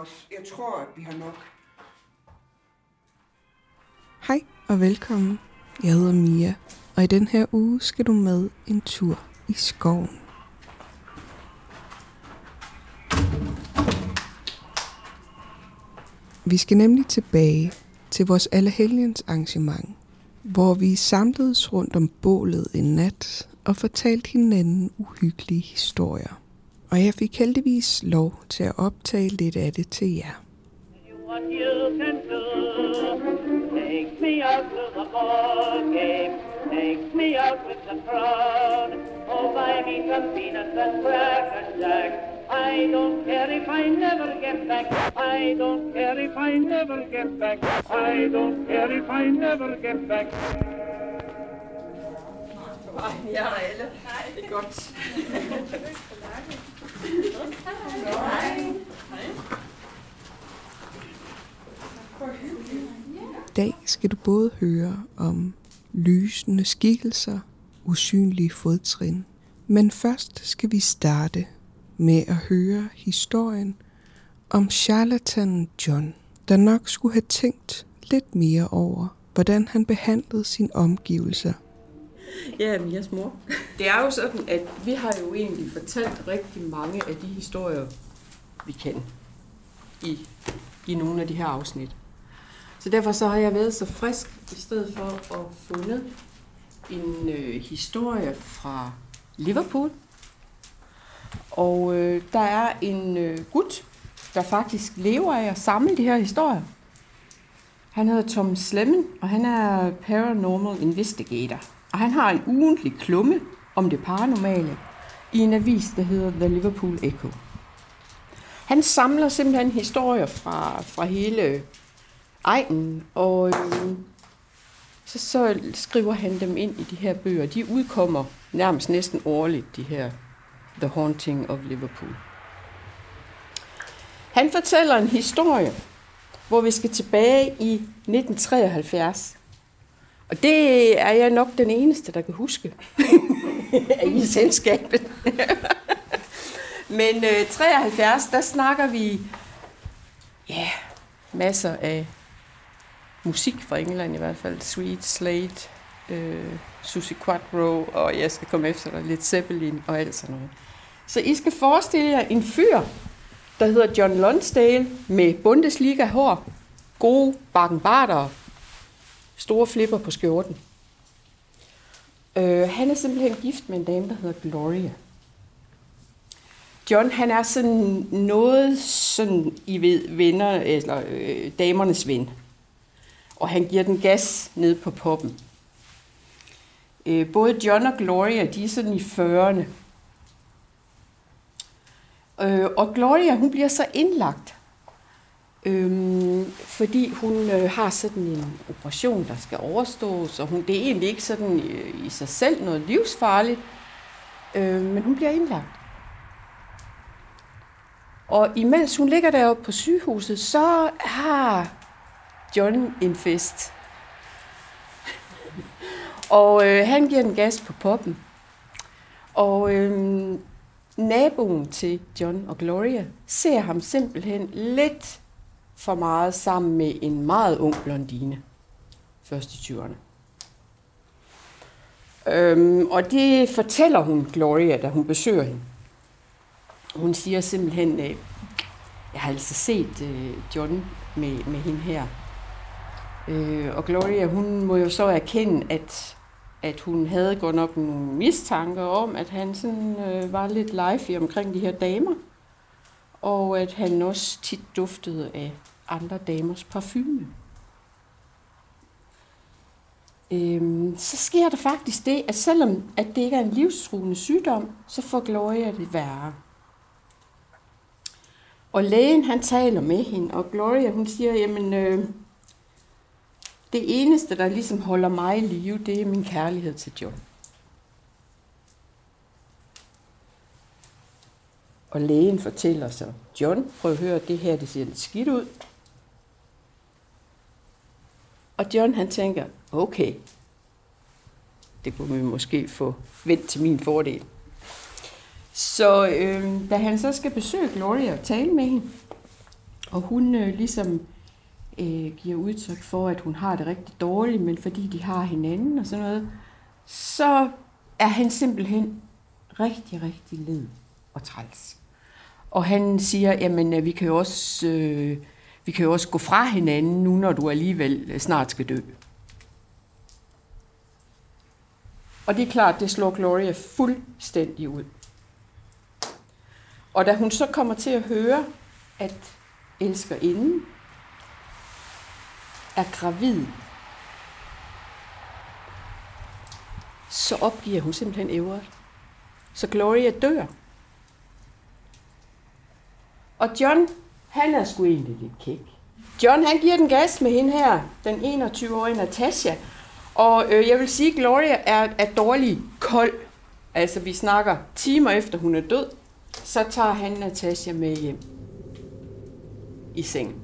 os. Jeg tror, at vi har nok. Hej og velkommen. Jeg hedder Mia, og i den her uge skal du med en tur i skoven. Vi skal nemlig tilbage til vores Allehelgens arrangement, hvor vi samledes rundt om bålet en nat og fortalte hinanden uhyggelige historier. Og jeg fik heldigvis lov til at optage lidt af det til jer. what. Take me out to the ball game. Take me out with the crowd. Oh, buy me some peanuts and cracker jack. I don't care if I never get back. I don't care if I never get back. I don't care if I never get back. Nej, Jeg er alle. Det er godt. I dag skal du både høre om lysende skikkelser, usynlige fodtrin. Men først skal vi starte med at høre historien om charlatanen John, der nok skulle have tænkt lidt mere over, hvordan han behandlede sine omgivelser. Ja, Mias mor. Det er jo sådan, at vi har jo egentlig fortalt rigtig mange af de historier, vi kan i, i nogle af de her afsnit. Så derfor så har jeg været så frisk, i stedet for at fundet en øh, historie fra Liverpool. Og øh, der er en øh, gut, der faktisk lever af at samle de her historier. Han hedder Tom Slemmen, og han er paranormal investigator. Og han har en ugentlig klumme om det paranormale i en avis, der hedder The Liverpool Echo. Han samler simpelthen historier fra, fra hele egnen, og øh, så, så skriver han dem ind i de her bøger. De udkommer nærmest næsten årligt, de her The Haunting of Liverpool. Han fortæller en historie, hvor vi skal tilbage i 1973. Og det er jeg nok den eneste, der kan huske i selskabet. Men øh, 73, der snakker vi ja, masser af musik fra England i hvert fald. Sweet Slate, øh, Susie Quattro, og jeg skal komme efter dig lidt Zeppelin og alt sådan noget. Så I skal forestille jer en fyr, der hedder John Lonsdale med Bundesliga-hår, gode bakkenbarter, store flipper på skjorten. Øh, han er simpelthen gift med en dame, der hedder Gloria. John, han er sådan noget sådan, I ved, venner, eller øh, damernes ven. Og han giver den gas ned på poppen. Øh, både John og Gloria, de er sådan i 40'erne. Øh, og Gloria, hun bliver så indlagt, øh, fordi hun øh, har sådan en operation, der skal overstås, og hun, det er egentlig ikke sådan øh, i sig selv noget livsfarligt, øh, men hun bliver indlagt. Og imens hun ligger deroppe på sygehuset, så har John en fest. og øh, han giver den gas på poppen. Og øh, naboen til John og Gloria ser ham simpelthen lidt for meget sammen med en meget ung blondine. Først i 20'erne. Øhm, og det fortæller hun Gloria, da hun besøger hende. Hun siger simpelthen, øh, jeg har altså set øh, John med, med hende her. Øh, og Gloria, hun må jo så erkende, at, at hun havde godt nok nogle mistanker om, at han sådan, øh, var lidt live omkring de her damer. Og at han også tit duftede af andre damers parfume. Øhm, så sker der faktisk det, at selvom at det ikke er en livstruende sygdom, så får Gloria det værre. Og lægen han taler med hende, og Gloria hun siger, jamen øh, det eneste, der ligesom holder mig i live, det er min kærlighed til John. Og lægen fortæller så, John, prøv at høre, det her det ser lidt skidt ud. Og John han tænker, okay, det kunne vi måske få vendt til min fordel. Så øh, da han så skal besøge Gloria og tale med hende, Og hun øh, ligesom øh, giver udtryk for, at hun har det rigtig dårligt, men fordi de har hinanden og sådan noget, så er han simpelthen rigtig, rigtig led og træls. Og han siger, jamen øh, vi kan jo også, øh, vi kan jo også gå fra hinanden nu, når du alligevel øh, snart skal dø. Og det er klart, det slår Gloria fuldstændig ud. Og da hun så kommer til at høre, at elskerinden er gravid, så opgiver hun simpelthen Everett. Så Gloria dør. Og John, han er sgu egentlig lidt kæk. John, han giver den gas med hende her, den 21-årige Natasha. Og øh, jeg vil sige, at Gloria er, er dårlig kold. Altså, vi snakker timer efter hun er død, så tager han Natasha med hjem i sengen.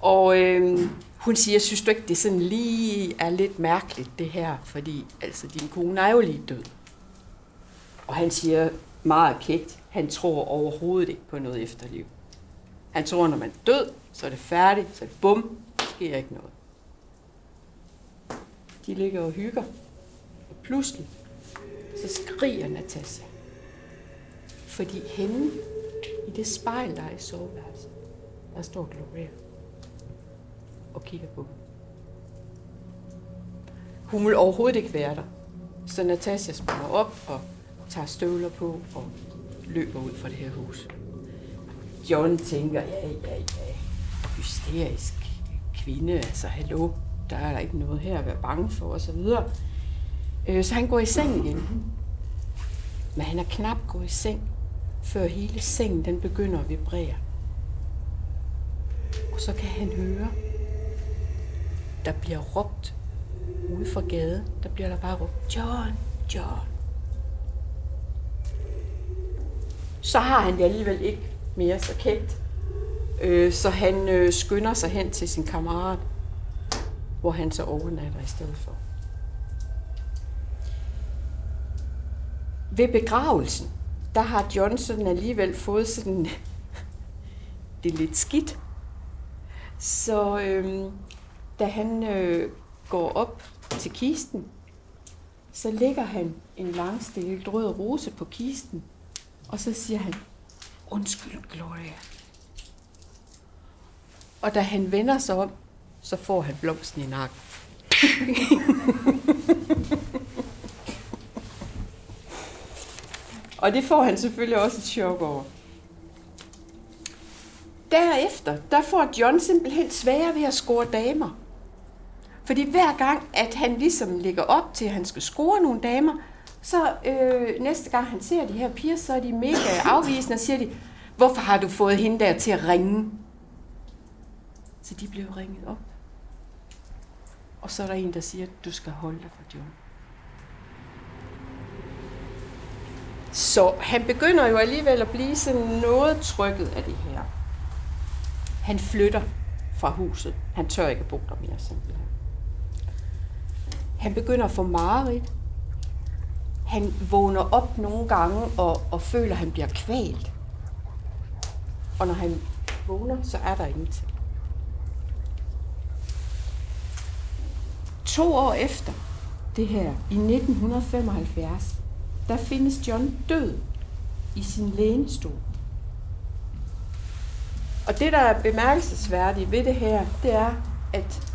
Og øh, hun siger, synes du ikke, det sådan lige er lidt mærkeligt, det her? Fordi altså, din kone er jo lige død. Og han siger meget kægt, han tror overhovedet ikke på noget efterliv. Han tror, når man er død, så er det færdigt, så er det bum, der sker ikke noget. De ligger og hygger, og pludselig, så skriger Natasha. Fordi hende, i det spejl, der er i soveværelset, der står Gloria og kigger på. Hun vil overhovedet ikke være der. Så Natasha springer op og tager støvler på og løber ud fra det her hus. John tænker, ja, ja, ja, hysterisk kvinde, altså hallo, der er der ikke noget her at være bange for, og så videre. Øh, så han går i seng igen. Men han er knap gået i seng, før hele sengen den begynder at vibrere. Og så kan han høre, der bliver råbt ude fra gaden. Der bliver der bare råbt, John, John. Så har han det alligevel ikke mere så kægt. Øh, så han øh, skynder sig hen til sin kammerat, hvor han så overnatter i stedet for. Ved begravelsen, der har Johnson alligevel fået sådan det er lidt skidt. Så øhm, da han øh, går op til kisten, så lægger han en langstillet rød rose på kisten, og så siger han, undskyld Gloria. Og da han vender sig om, så får han blomsten i nakken. og det får han selvfølgelig også et chok over. Derefter, der får John simpelthen sværere ved at score damer. Fordi hver gang, at han ligesom ligger op til, at han skal score nogle damer, så øh, næste gang han ser de her piger, så er de mega afvisende og siger de, hvorfor har du fået hende der til at ringe? Så de blev ringet op. Og så er der en, der siger, du skal holde dig for John. Så han begynder jo alligevel at blive sådan noget trykket af det her. Han flytter fra huset. Han tør ikke bo der mere simpelthen. Han begynder at få mareridt. Han vågner op nogle gange og, og føler, at han bliver kvalt. Og når han vågner, så er der ingenting. To år efter det her, i 1975, der findes John død i sin lænestol. Og det, der er bemærkelsesværdigt ved det her, det er, at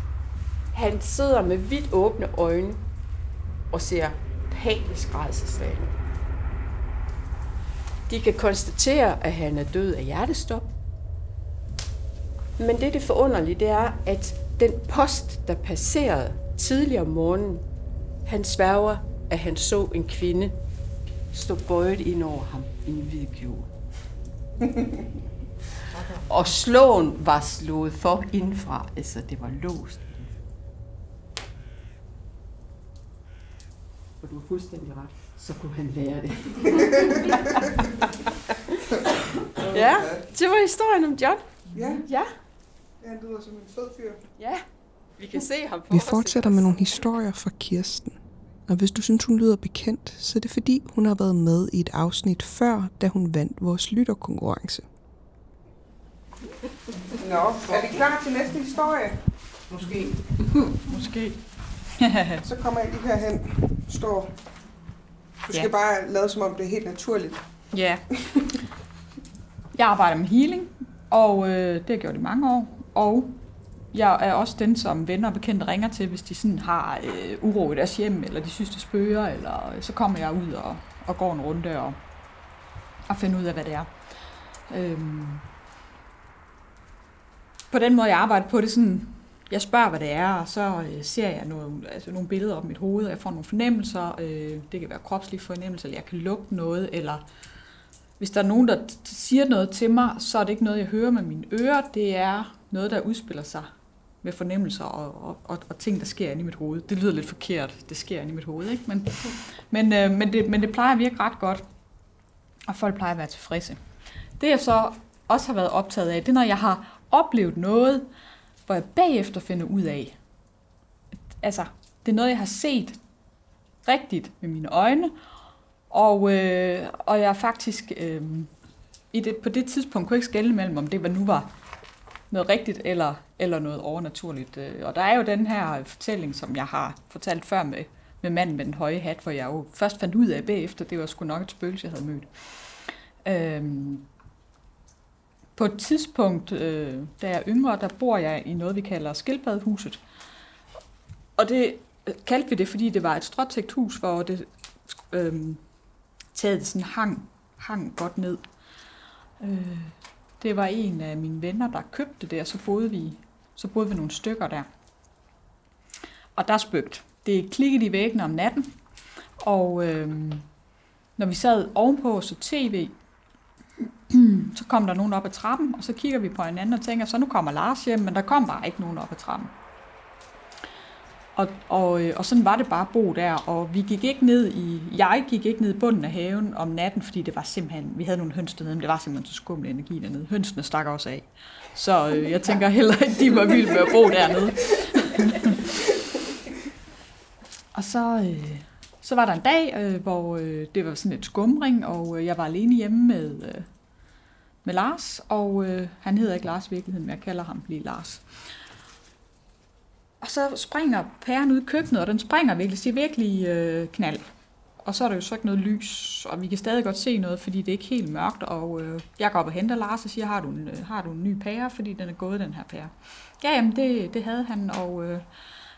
han sidder med vidt åbne øjne og ser panisk rædselslagende. De kan konstatere, at han er død af hjertestop. Men det, det forunderlige, det er, at den post, der passerede tidligere om morgenen, han sværger, at han så en kvinde stå bøjet ind over ham i en hvid kjole. og slåen var slået for indfra, altså det var låst. Og du har fuldstændig ret, så kunne han lære det. ja, det var historien om John. Ja, Ja, han lyder som en fed fyr. ja. Vi kan se ham for Vi fortsætter med nogle historier fra Kirsten. Og hvis du synes, hun lyder bekendt, så er det fordi, hun har været med i et afsnit før, da hun vandt vores lytterkonkurrence. Nå, er vi klar til næste historie? Måske. Måske. Så kommer jeg lige herhen. Står. Du skal Ja. bare lade som om det er helt naturligt. Ja. Jeg arbejder med healing, og øh, det har jeg gjort i mange år. Og jeg er også den, som venner og bekendte ringer til, hvis de sådan har øh, uro i deres hjem, eller de synes, det spøger, eller øh, så kommer jeg ud og, og går en runde og, og finder ud af, hvad det er. Øhm. På den måde, jeg arbejder på det sådan, jeg spørger, hvad det er, og så øh, ser jeg nogle, altså nogle billeder op i mit hoved, og jeg får nogle fornemmelser. Øh, det kan være kropslige fornemmelser, eller jeg kan lugte noget, eller hvis der er nogen, der t- siger noget til mig, så er det ikke noget, jeg hører med mine ører. Det er noget, der udspiller sig med fornemmelser og, og, og, og ting, der sker inde i mit hoved. Det lyder lidt forkert, det sker inde i mit hoved, ikke? Men, men, øh, men, det, men det plejer at virke ret godt, og folk plejer at være tilfredse. Det jeg så også har været optaget af, det er, når jeg har oplevet noget, hvor jeg bagefter finder ud af, at, altså, det er noget, jeg har set rigtigt med mine øjne, og, øh, og jeg faktisk øh, i det, på det tidspunkt kunne jeg ikke skelne mellem, om det var nu var noget rigtigt eller, eller noget overnaturligt. Øh, og der er jo den her fortælling, som jeg har fortalt før med, med manden med den høje hat, hvor jeg jo først fandt ud af bagefter, det var sgu nok et spøgelse, jeg havde mødt. Øhm, på et tidspunkt, øh, da jeg er yngre, der bor jeg i noget, vi kalder skildpaddehuset. Og det øh, kaldte vi det, fordi det var et stråtægt hus, hvor det øh, taget sådan hang, hang godt ned. Øh, det var en af mine venner, der købte det, og så boede vi, så boede vi nogle stykker der. Og der spøgt. Det klikkede i væggene om natten, og øh, når vi sad ovenpå så tv, så kom der nogen op ad trappen, og så kigger vi på hinanden og tænker, så nu kommer Lars hjem, men der kom bare ikke nogen op ad trappen. Og, og, øh, og sådan var det bare at bo der, og vi gik ikke ned i, jeg gik ikke ned i bunden af haven om natten, fordi det var simpelthen, vi havde nogle høns dernede, men det var simpelthen så skummel energi dernede. Hønsene stak også af. Så øh, jeg tænker heller ikke, de var vilde med at bo dernede. og så, øh, så var der en dag, øh, hvor øh, det var sådan et skumring, og øh, jeg var alene hjemme med, øh, med Lars, og øh, han hedder ikke Lars i virkeligheden, men jeg kalder ham lige Lars. Og så springer pæren ud i køkkenet, og den springer virkelig, det er virkelig øh, knald. Og så er der jo så ikke noget lys, og vi kan stadig godt se noget, fordi det er ikke helt mørkt. Og øh, jeg går op og henter Lars og siger, har du en, øh, har du en ny pære, fordi den er gået, den her pære. Ja, jamen det, det havde han, og øh,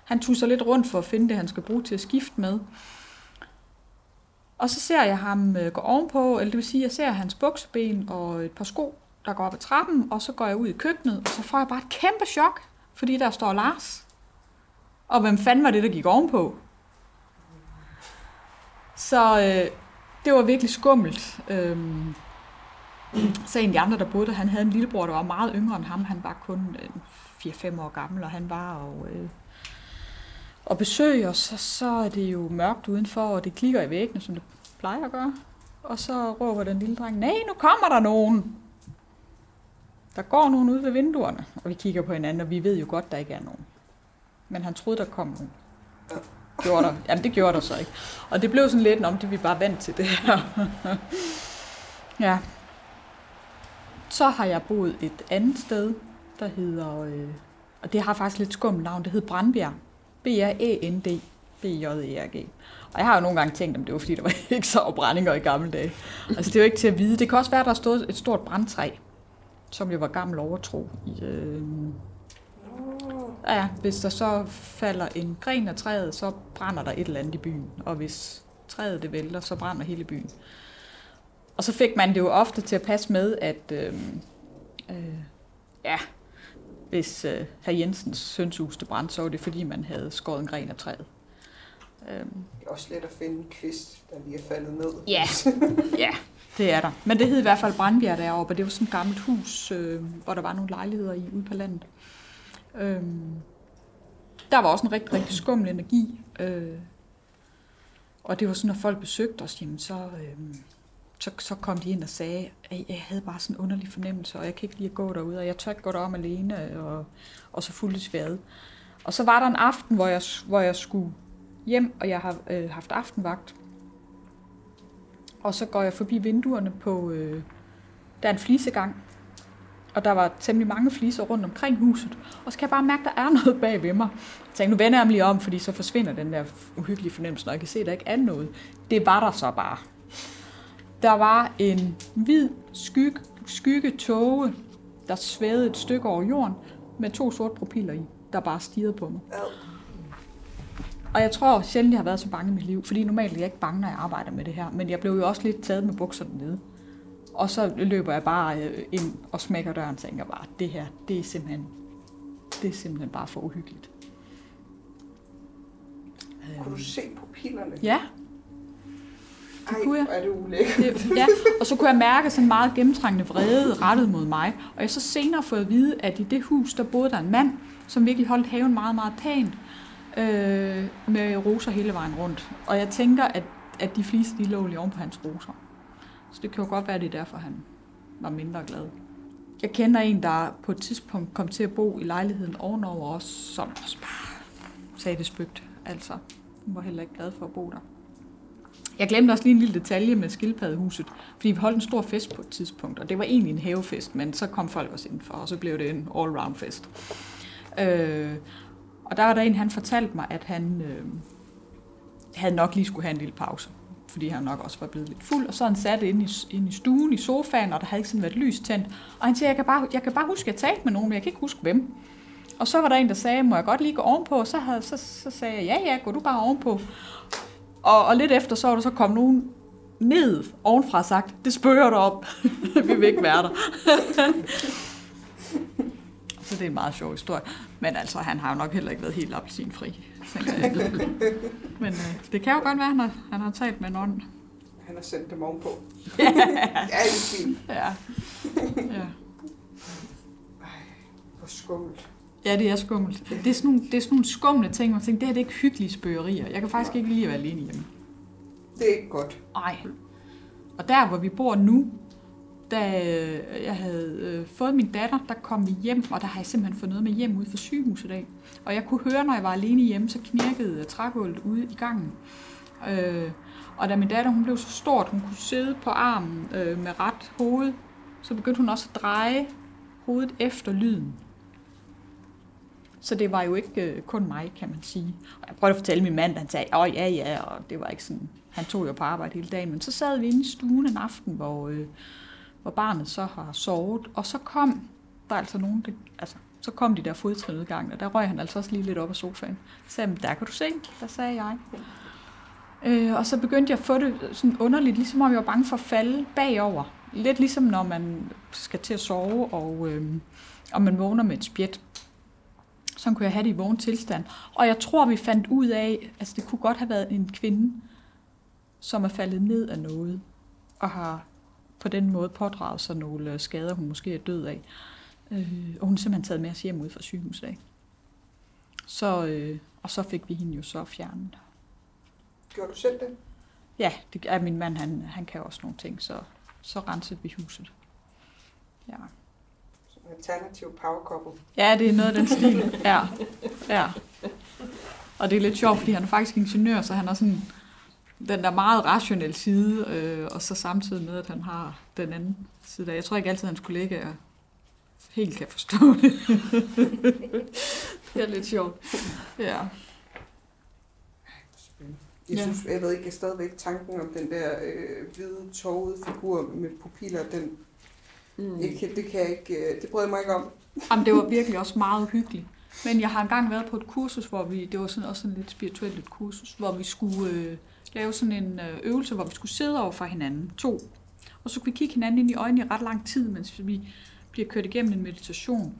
han tusser lidt rundt for at finde det, han skal bruge til at skifte med. Og så ser jeg ham øh, gå ovenpå, eller det vil sige, jeg ser hans bukseben og et par sko, der går op ad trappen, og så går jeg ud i køkkenet, og så får jeg bare et kæmpe chok, fordi der står Lars. Og hvem fanden var det, der gik ovenpå? Så øh, det var virkelig skummelt. Øhm, så en af de andre, der boede der, han havde en lillebror, der var meget yngre end ham. Han var kun øh, 4-5 år gammel, og han var og, øh, og besøge os, så, så er det jo mørkt udenfor, og det klikker i væggene, som det plejer at gøre. Og så råber den lille dreng, nej, nu kommer der nogen. Der går nogen ud ved vinduerne, og vi kigger på hinanden, og vi ved jo godt, der ikke er nogen. Men han troede, der kom nogen. Gjorde der. Jamen, det gjorde der så ikke. Og det blev sådan lidt, om det vi bare vant til det her. ja. Så har jeg boet et andet sted, der hedder, øh, og det har faktisk lidt skummelt navn, det hedder Brandbjerg. B-R-A-N-D. B-J-E-R-G. Og jeg har jo nogle gange tænkt, om det var fordi, der var ikke så brændinger i gamle dage. Altså, det er jo ikke til at vide. Det kan også være, at der stod et stort brandtræ, som jo var gammel overtro. I, øh, ja, hvis der så falder en gren af træet, så brænder der et eller andet i byen. Og hvis træet det vælter, så brænder hele byen. Og så fik man det jo ofte til at passe med, at øh, øh, ja, hvis øh, herr Jensens hønshus det brændte, så var det fordi, man havde skåret en gren af træet. Øhm, Det er også let at finde en kvist, der lige er faldet ned. Ja, ja, det er der. Men det hed i hvert fald Brandbjerg deroppe, og det var sådan et gammelt hus, øh, hvor der var nogle lejligheder i ude på landet. Øhm, der var også en rigtig, rigtig skummel energi. Øh, og det var sådan, når folk besøgte os, jamen, så, øh, så, så kom de ind og sagde, at jeg havde bare sådan en underlig fornemmelse, og jeg kan ikke lide gå derude, og jeg tør ikke gå derom alene, og, og så fuldt sværet. Og så var der en aften, hvor jeg, hvor jeg skulle hjem, og jeg har øh, haft aftenvagt. Og så går jeg forbi vinduerne på, øh, der er en flisegang. Og der var temmelig mange fliser rundt omkring huset. Og så kan jeg bare mærke, at der er noget bag ved mig. Jeg tænkte, nu vender jeg mig lige om, fordi så forsvinder den der uhyggelige fornemmelse, når jeg kan se, at der ikke er noget. Det var der så bare. Der var en hvid skygge, skygge tåge, der svævede et stykke over jorden, med to sorte propiller i, der bare stirrede på mig. Og jeg tror sjældent, jeg har været så bange i mit liv, fordi normalt er jeg ikke bange, når jeg arbejder med det her. Men jeg blev jo også lidt taget med bukserne nede. Og så løber jeg bare øh, ind og smækker døren og tænker bare, det her, det er simpelthen, det er simpelthen bare for uhyggeligt. Kunne du se pupillerne? Ja, Ej, kunne jeg. er det ulækkert. det, ja, og så kunne jeg mærke sådan meget gennemtrængende vrede rettet mod mig. Og jeg så senere fået at vide, at i det hus, der boede der en mand, som virkelig holdt haven meget, meget pænt, øh, med roser hele vejen rundt. Og jeg tænker, at, at de fliser, de lå lige oven på hans roser. Så det kan jo godt være, at det er derfor, han var mindre glad. Jeg kender en, der på et tidspunkt kom til at bo i lejligheden ovenover os, som også bare sagde det spøgt. Altså, hun var heller ikke glad for at bo der. Jeg glemte også lige en lille detalje med skildpaddehuset, fordi vi holdt en stor fest på et tidspunkt, og det var egentlig en havefest, men så kom folk også indenfor, og så blev det en all-round fest. Øh, og der var der en, han fortalte mig, at han øh, havde nok lige skulle have en lille pause, fordi han nok også var blevet lidt fuld, og så han sat inde i, inde i stuen i sofaen, og der havde ikke sådan været lys tændt, og han siger, jeg kan bare, jeg kan bare huske, at jeg talte med nogen, men jeg kan ikke huske hvem. Og så var der en, der sagde, må jeg godt lige gå ovenpå? Og så, havde, så, så sagde jeg, ja, ja, gå du bare ovenpå. Og, og lidt efter, så var der så kommet nogen ned ovenfra og sagt, det spørger du op. Vi vil ikke være der. så det er en meget sjov historie. Men altså, han har jo nok heller ikke været helt appelsinfri. Men øh, det kan jo godt være, at han har, han har talt med en ånd. Han har sendt dem ovenpå. ja, det er fint. Ja. ja. Hvor skummelt. Ja, det er skummelt. Det er sådan nogle, det er sådan nogle skumle ting, man tænker, det her det er ikke hyggelige spøgerier. Jeg kan faktisk ikke lide at være alene hjemme. Det er ikke godt. Nej. Og der, hvor vi bor nu, da øh, jeg havde øh, fået min datter, der kom vi hjem, og der har jeg simpelthen fået noget med hjem ude fra sygehuset i dag. Og jeg kunne høre, når jeg var alene hjemme, så knirkede trægulvet ude i gangen. Øh, og da min datter hun blev så stort, hun kunne sidde på armen øh, med ret hoved, så begyndte hun også at dreje hovedet efter lyden. Så det var jo ikke øh, kun mig, kan man sige. Og jeg prøvede at fortælle min mand, han sagde, åh ja, ja, og det var ikke sådan, han tog jo på arbejde hele dagen. Men så sad vi inde i stuen en aften, hvor, øh, hvor barnet så har sovet, og så kom der altså nogen, der, altså, så kom de der fodtrinudgangen, og der røg han altså også lige lidt op af sofaen. Så sagde der kan du se, der sagde jeg. Øh, og så begyndte jeg at få det sådan underligt, ligesom om jeg var bange for at falde bagover. Lidt ligesom når man skal til at sove, og, øh, og man vågner med et spjæt. Sådan kunne jeg have det i vågen tilstand. Og jeg tror, vi fandt ud af, altså det kunne godt have været en kvinde, som er faldet ned af noget, og har på den måde pådraget sig nogle skader, hun måske er død af. Øh, og hun er simpelthen taget med os hjem ud fra sygehuset af. Så, øh, og så fik vi hende jo så fjernet. Gjorde du selv det? Ja, det er min mand, han, han kan også nogle ting, så, så rensede vi huset. Ja. Alternativ power couple. ja, det er noget af den stil. Ja, ja. Og det er lidt sjovt, fordi han er faktisk ingeniør, så han har sådan den der meget rationelle side, øh, og så samtidig med, at han har den anden side der. Jeg tror ikke altid, hans kollega helt kan forstå det. det er lidt sjovt. Ja. Jeg Ja. synes, jeg ved ikke, jeg stadigvæk tanken om den der øh, hvide, tårede figur med pupiller, den, mm. jeg kan, det kan jeg ikke, øh, det bryder jeg mig ikke om. Jamen, det var virkelig også meget hyggeligt. Men jeg har engang været på et kursus, hvor vi, det var sådan også sådan lidt spirituelt et kursus, hvor vi skulle øh, lave sådan en øh, øvelse, hvor vi skulle sidde over for hinanden, to. Og så kunne vi kigge hinanden ind i øjnene i ret lang tid, mens vi bliver kørt igennem en meditation.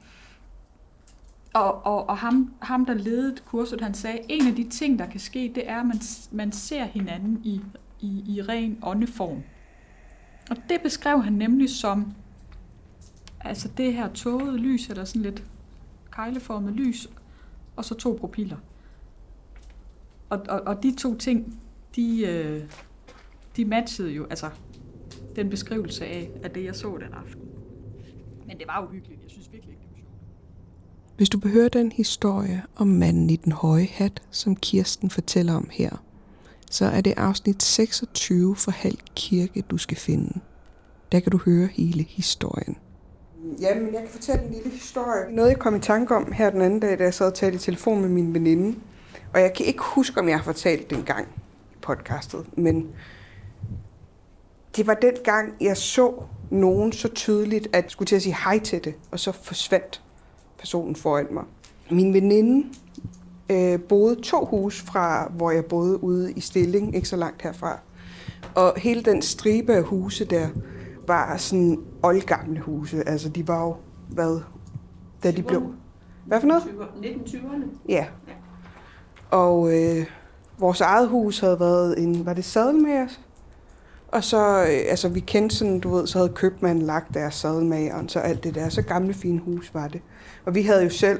Og, og, og ham, ham, der ledede kurset, han sagde, en af de ting, der kan ske, det er, at man, man ser hinanden i, i, i ren åndeform. Og det beskrev han nemlig som, altså det her tågede lys, eller sådan lidt kejleformet lys, og så to profiler. Og, og, og de to ting, de, øh, de matchede jo, altså den beskrivelse af, af det, jeg så den aften. Men det var uhyggeligt. Jeg synes virkelig ikke, det var sjovt. Hvis du behøver den historie om manden i den høje hat, som Kirsten fortæller om her, så er det afsnit 26 for Halv Kirke, du skal finde. Der kan du høre hele historien. Jamen, jeg kan fortælle en lille historie. Noget, jeg kom i tanke om her den anden dag, da jeg sad og talte i telefon med min veninde. Og jeg kan ikke huske, om jeg har fortalt den gang i podcastet, men det var den gang, jeg så nogen så tydeligt, at jeg skulle til at sige hej til det, og så forsvandt personen foran mig. Min veninde øh, boede to hus fra, hvor jeg boede ude i Stilling, ikke så langt herfra. Og hele den stribe af huse der, var sådan oldgamle huse. Altså, de var jo, hvad, da de blev... Hvad for noget? 1920'erne. Ja. Og øh, vores eget hus havde været en, var det sadelmager? Og så, øh, altså vi kendte sådan, du ved, så havde købmanden lagt deres sadelmageren, så alt det der. Så gamle fine hus var det. Og vi havde jo selv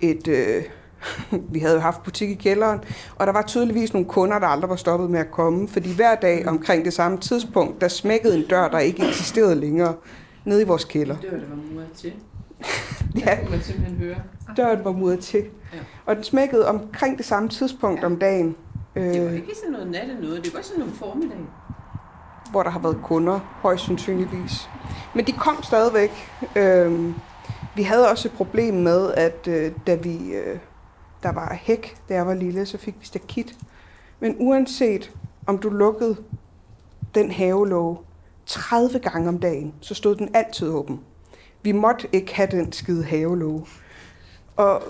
et, øh, vi havde jo haft butik i kælderen, og der var tydeligvis nogle kunder, der aldrig var stoppet med at komme, fordi hver dag omkring det samme tidspunkt, der smækkede en dør, der ikke eksisterede længere, nede i vores kælder. Var der var muret til. Ja, Det kunne man simpelthen høre. døren var muret til. Ja. Og den smækkede omkring det samme tidspunkt om dagen, Det var øh, ikke sådan noget natte noget, det var sådan nogle formiddag. hvor der har været kunder, højst sandsynligvis. Men de kom stadigvæk. Øh, vi havde også et problem med, at øh, da vi, øh, der var hæk, da jeg var lille, så fik vi stakit. Men uanset om du lukkede den havelåge 30 gange om dagen, så stod den altid åben. Vi måtte ikke have den skide havelåge. Og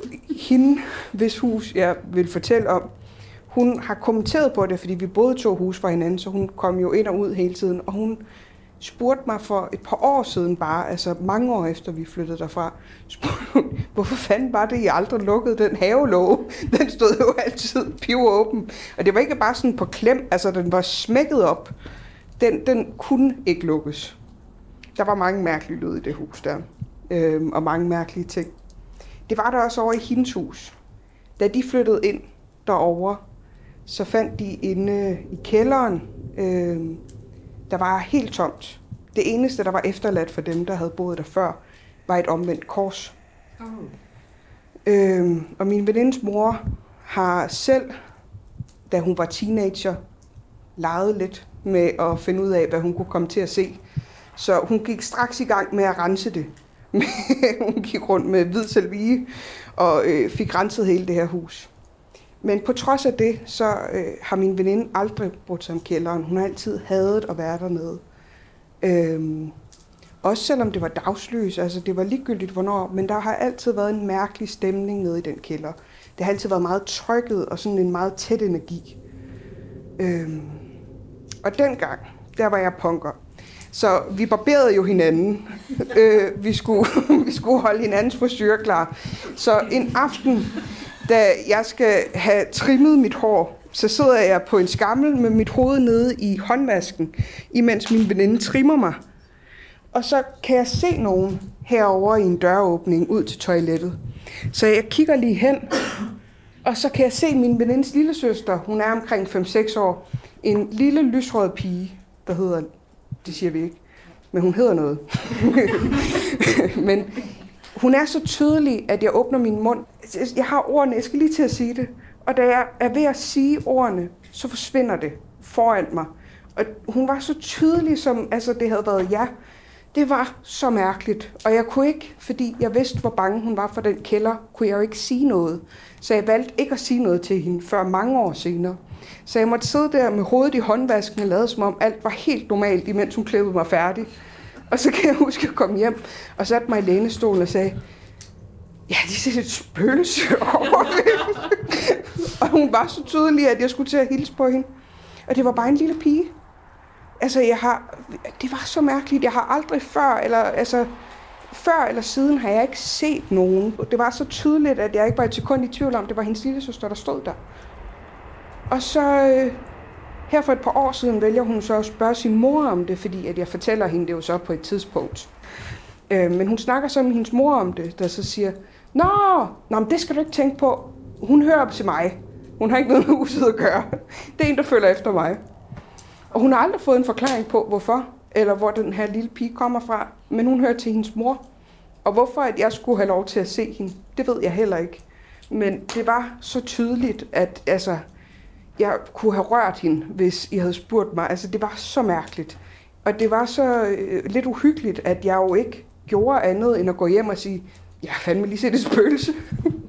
hende, hvis hus jeg vil fortælle om, hun har kommenteret på det, fordi vi boede to hus fra hinanden, så hun kom jo ind og ud hele tiden. Og hun spurgte mig for et par år siden bare, altså mange år efter vi flyttede derfra, spurgte hun, hvorfor fanden var det, I aldrig lukkede den havelåge? Den stod jo altid pivåben. Og det var ikke bare sådan på klem, altså den var smækket op. Den, den kunne ikke lukkes. Der var mange mærkelige lyde i det hus der, øhm, og mange mærkelige ting. Det var der også over i hendes hus. Da de flyttede ind derover, så fandt de inde i kælderen, øh, der var helt tomt. Det eneste, der var efterladt for dem, der havde boet der før, var et omvendt kors. Oh. Øh, og min venindes mor har selv, da hun var teenager, leget lidt med at finde ud af, hvad hun kunne komme til at se. Så hun gik straks i gang med at rense det. hun gik rundt med hvid salvie og øh, fik renset hele det her hus. Men på trods af det, så øh, har min veninde aldrig brugt sig om kælderen. Hun har altid hadet at være dernede. Øhm, også selvom det var dagslys, altså det var ligegyldigt hvornår, men der har altid været en mærkelig stemning nede i den kælder. Det har altid været meget trykket og sådan en meget tæt energi. Øhm, og dengang, der var jeg punker. Så vi barberede jo hinanden. øh, vi, skulle, vi skulle holde hinandens frisyr klar. Så en aften, da jeg skal have trimmet mit hår, så sidder jeg på en skammel med mit hoved nede i håndvasken, imens min veninde trimmer mig. Og så kan jeg se nogen herover i en døråbning ud til toilettet. Så jeg kigger lige hen, og så kan jeg se min venindes lille søster. Hun er omkring 5-6 år. En lille lysrød pige, der hedder, det siger vi ikke, men hun hedder noget. men hun er så tydelig, at jeg åbner min mund. Jeg har ordene, jeg skal lige til at sige det. Og da jeg er ved at sige ordene, så forsvinder det foran mig. Og hun var så tydelig, som altså, det havde været ja. Det var så mærkeligt. Og jeg kunne ikke, fordi jeg vidste, hvor bange hun var for den kælder, kunne jeg jo ikke sige noget. Så jeg valgte ikke at sige noget til hende før mange år senere. Så jeg måtte sidde der med hovedet i håndvasken og lade som om alt var helt normalt, imens hun klippede mig færdig. Og så kan jeg huske at komme hjem og satte mig i lænestolen og sagde, ja, de ser et spøgelse over Og hun var så tydelig, at jeg skulle til at hilse på hende. Og det var bare en lille pige. Altså, jeg har, det var så mærkeligt. Jeg har aldrig før, eller altså, før eller siden har jeg ikke set nogen. Det var så tydeligt, at jeg ikke var et sekund i tvivl om, det var hendes lille søster, der stod der. Og så øh, her for et par år siden vælger hun så at spørge sin mor om det, fordi at jeg fortæller hende det jo så på et tidspunkt. Øh, men hun snakker så med hendes mor om det, der så siger, Nå, nå men det skal du ikke tænke på. Hun hører op til mig. Hun har ikke noget med huset at gøre. Det er en, der følger efter mig. Og hun har aldrig fået en forklaring på, hvorfor, eller hvor den her lille pige kommer fra, men hun hører til hendes mor. Og hvorfor at jeg skulle have lov til at se hende, det ved jeg heller ikke. Men det var så tydeligt, at altså, jeg kunne have rørt hende, hvis I havde spurgt mig. Altså, det var så mærkeligt. Og det var så øh, lidt uhyggeligt, at jeg jo ikke gjorde andet end at gå hjem og sige, jeg har fandme lige set et spøgelse.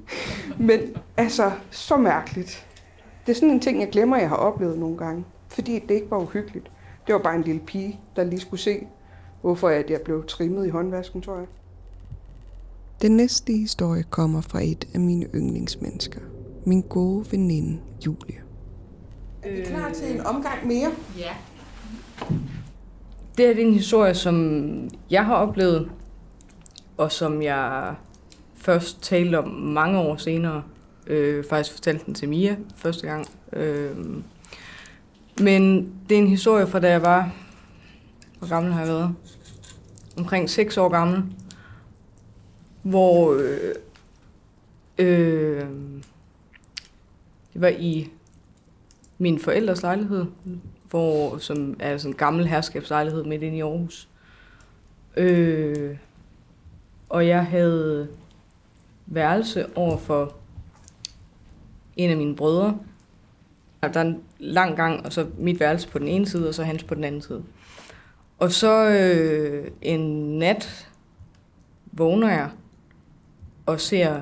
Men altså, så mærkeligt. Det er sådan en ting, jeg glemmer, jeg har oplevet nogle gange. Fordi det ikke var uhyggeligt. Det var bare en lille pige, der lige skulle se, hvorfor at jeg blev trimmet i håndvasken, tror jeg. Den næste historie kommer fra et af mine yndlingsmennesker. Min gode veninde, Julie. Er vi klar til en omgang mere? Ja. Det her det er en historie, som jeg har oplevet, og som jeg først talte om mange år senere. Øh, faktisk fortalte den til Mia første gang. Øh, men det er en historie fra da jeg var... Hvor gammel har jeg været? Omkring 6 år gammel. Hvor... Øh, øh, det var i min forældres lejlighed, hvor, som er sådan en gammel herskabslejlighed midt inde i Aarhus. Øh, og jeg havde værelse over for en af mine brødre. Der er en lang gang, og så mit værelse på den ene side, og så hans på den anden side. Og så øh, en nat vågner jeg og ser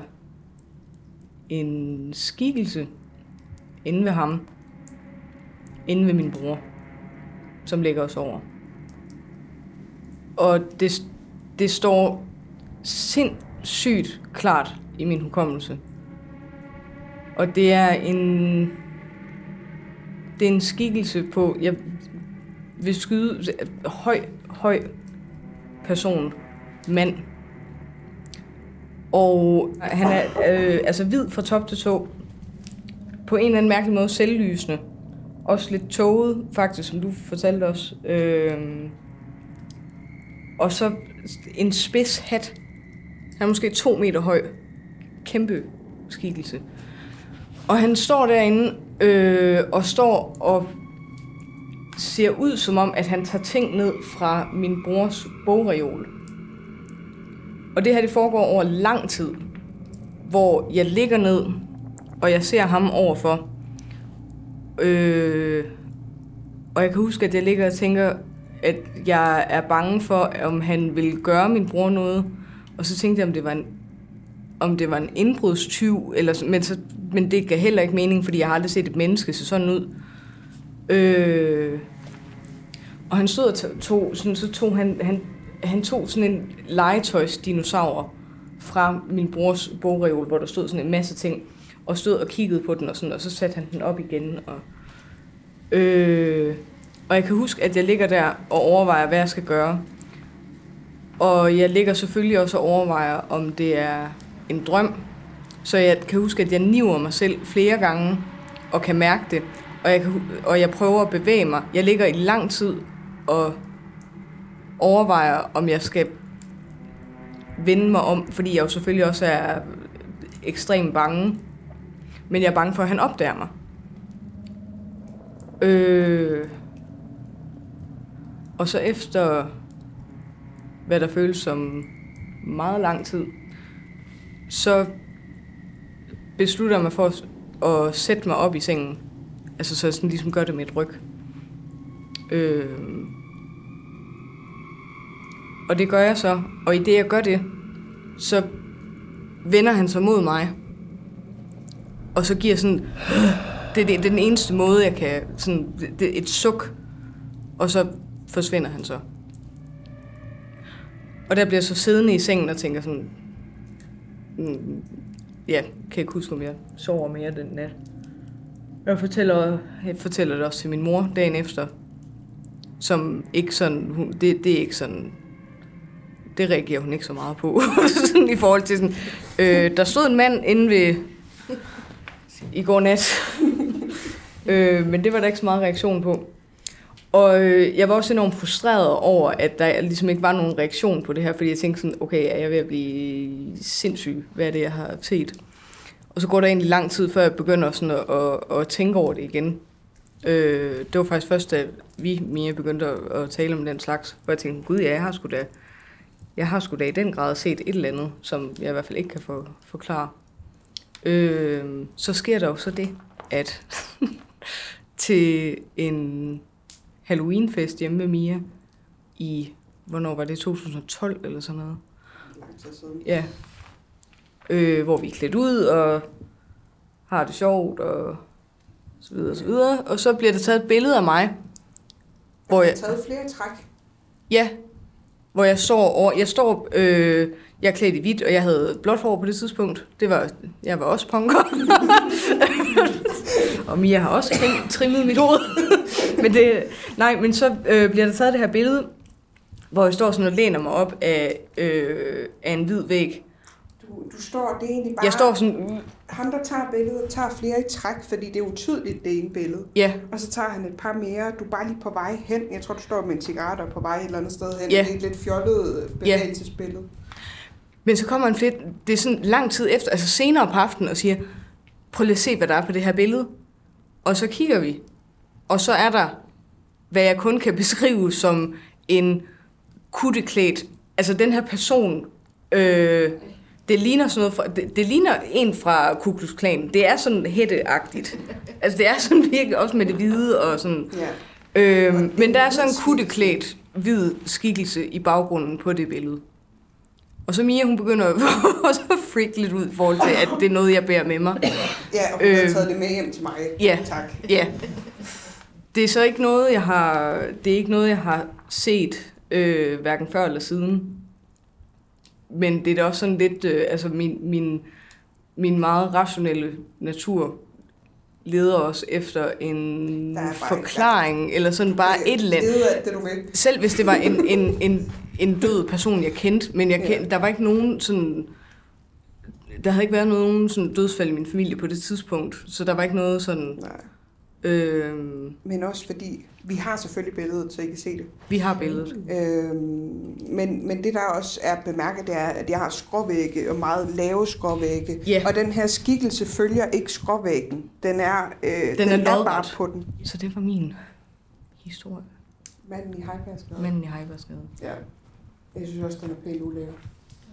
en skikkelse inde ved ham, inde ved min bror, som ligger os over. Og det, det står sindssygt klart i min hukommelse. Og det er en det er en skikkelse på, jeg vil skyde, høj, høj person, mand. Og han er øh, altså hvid fra top til tå. På en eller anden mærkelig måde selvlysende. Også lidt tåget, faktisk, som du fortalte os. Øh, og så en spids hat. Han er måske to meter høj. Kæmpe skikkelse. Og han står derinde øh, og står og ser ud som om, at han tager ting ned fra min brors bogreol. Og det her, det foregår over lang tid, hvor jeg ligger ned, og jeg ser ham overfor. Øh, og jeg kan huske, at jeg ligger og tænker, at jeg er bange for, om han vil gøre min bror noget. Og så tænkte jeg, om det var en, om det var en indbrudstyv, eller, men, så, men det gav heller ikke mening, fordi jeg har aldrig set et menneske se sådan ud. Øh, og han stod og tog, sådan, så tog han, han, han tog sådan en legetøjsdinosaur fra min brors bogreol, hvor der stod sådan en masse ting, og stod og kiggede på den, og, sådan, og så satte han den op igen. Og, øh, og jeg kan huske, at jeg ligger der og overvejer, hvad jeg skal gøre. Og jeg ligger selvfølgelig også og overvejer, om det er en drøm. Så jeg kan huske, at jeg niver mig selv flere gange og kan mærke det. Og jeg, kan, og jeg prøver at bevæge mig. Jeg ligger i lang tid og overvejer, om jeg skal vende mig om, fordi jeg jo selvfølgelig også er ekstremt bange. Men jeg er bange for, at han opdager mig. Øh, og så efter, hvad der føles som meget lang tid, så beslutter jeg mig for at, at sætte mig op i sengen. Altså så jeg sådan ligesom gør det med et ryg. Øh, og det gør jeg så. Og i det jeg gør det, så vender han sig mod mig. Og så giver sådan... Det, det, det er den eneste måde, jeg kan... Sådan, det, det, et suk. Og så forsvinder han så. Og der bliver jeg så siddende i sengen og tænker sådan... Mm, ja, kan ikke huske, om jeg sover mere den nat. Jeg fortæller, jeg fortæller det også til min mor dagen efter. Som ikke sådan... Hun, det, det er ikke sådan... Det reagerer hun ikke så meget på. sådan i forhold til sådan... Øh, der stod en mand inde ved... I går nat. øh, men det var der ikke så meget reaktion på. Og øh, jeg var også enormt frustreret over, at der ligesom ikke var nogen reaktion på det her, fordi jeg tænkte sådan, okay, er jeg ved at blive sindssyg? Hvad er det, jeg har set? Og så går der egentlig lang tid, før jeg begynder sådan at, at, at tænke over det igen. Øh, det var faktisk først, da vi, Mia, begyndte at, at tale om den slags, hvor jeg tænkte, gud ja, jeg har sgu da, jeg har sgu da i den grad set et eller andet, som jeg i hvert fald ikke kan for, forklare. Øh, så sker der jo så det, at til en Halloweenfest hjemme med Mia i hvornår var det, 2012 eller sådan noget. Ja. Øh, hvor vi er klædt ud og har det sjovt og så videre og så videre. Og så bliver der taget et billede af mig, hvor Jeg taget flere træk. ja, hvor jeg står over, jeg står, øh, jeg er klædt i hvidt, og jeg havde blåt hår på det tidspunkt. Det var, jeg var også punker. og Mia har også trim, trimmet mit hoved. men det, nej, men så øh, bliver der taget det her billede, hvor jeg står sådan og læner mig op af, øh, af en hvid væg. Du, du står, det er egentlig bare... Jeg står sådan, Ham, der tager billedet, tager flere i træk, fordi det er utydeligt, det ene billede. ja, Og så tager han et par mere. Du er bare lige på vej hen. Jeg tror, du står med en cigaret og på vej et eller andet sted hen. Ja. Det er et lidt fjollet bevægelsesbillede. Men så kommer en fedt, det er sådan lang tid efter, altså senere på aftenen, og siger, prøv lige at se, hvad der er på det her billede. Og så kigger vi, og så er der, hvad jeg kun kan beskrive som en kutteklædt, altså den her person, øh, det ligner sådan noget fra, det, det ligner en fra Ku Klux Klan. Det er sådan hætteagtigt. Altså det er sådan virkelig også med det hvide og sådan. Ja. Øh, det men der er er så en kutteklædt hvid skikkelse i baggrunden på det billede. Og så Mia, hun begynder også at freak lidt ud i forhold til, at det er noget, jeg bærer med mig. Ja, og hun har Øh, taget det med hjem til mig. ja. Tak. Ja. Det er så ikke noget, jeg har, det er ikke noget, jeg har set, øh, hverken før eller siden. Men det er da også sådan lidt, øh, altså min, min, min meget rationelle natur leder os efter en forklaring, eller sådan bare et eller andet. Det, du vil. Selv hvis det var en, en, en, en død person, jeg kendte, men jeg kendte, Ja. der var ikke nogen sådan... Der havde ikke været nogen sådan dødsfald i min familie på det tidspunkt, så der var ikke noget sådan... Nej. Øh, Men også fordi, vi har selvfølgelig billedet, så I kan se det. vi har billedet. Øhm, men, men det der også er bemærket, det er, at jeg har skråvægge og meget lave skråvægge. Ja. Og den her skikkelse følger ikke skråvæggen. Den er, øh, Den er er bare på den. Så det var min historie. Manden i Heibergsgade. Manden i Heibergsgade. Ja. Jeg synes også, den er pænt ulækker.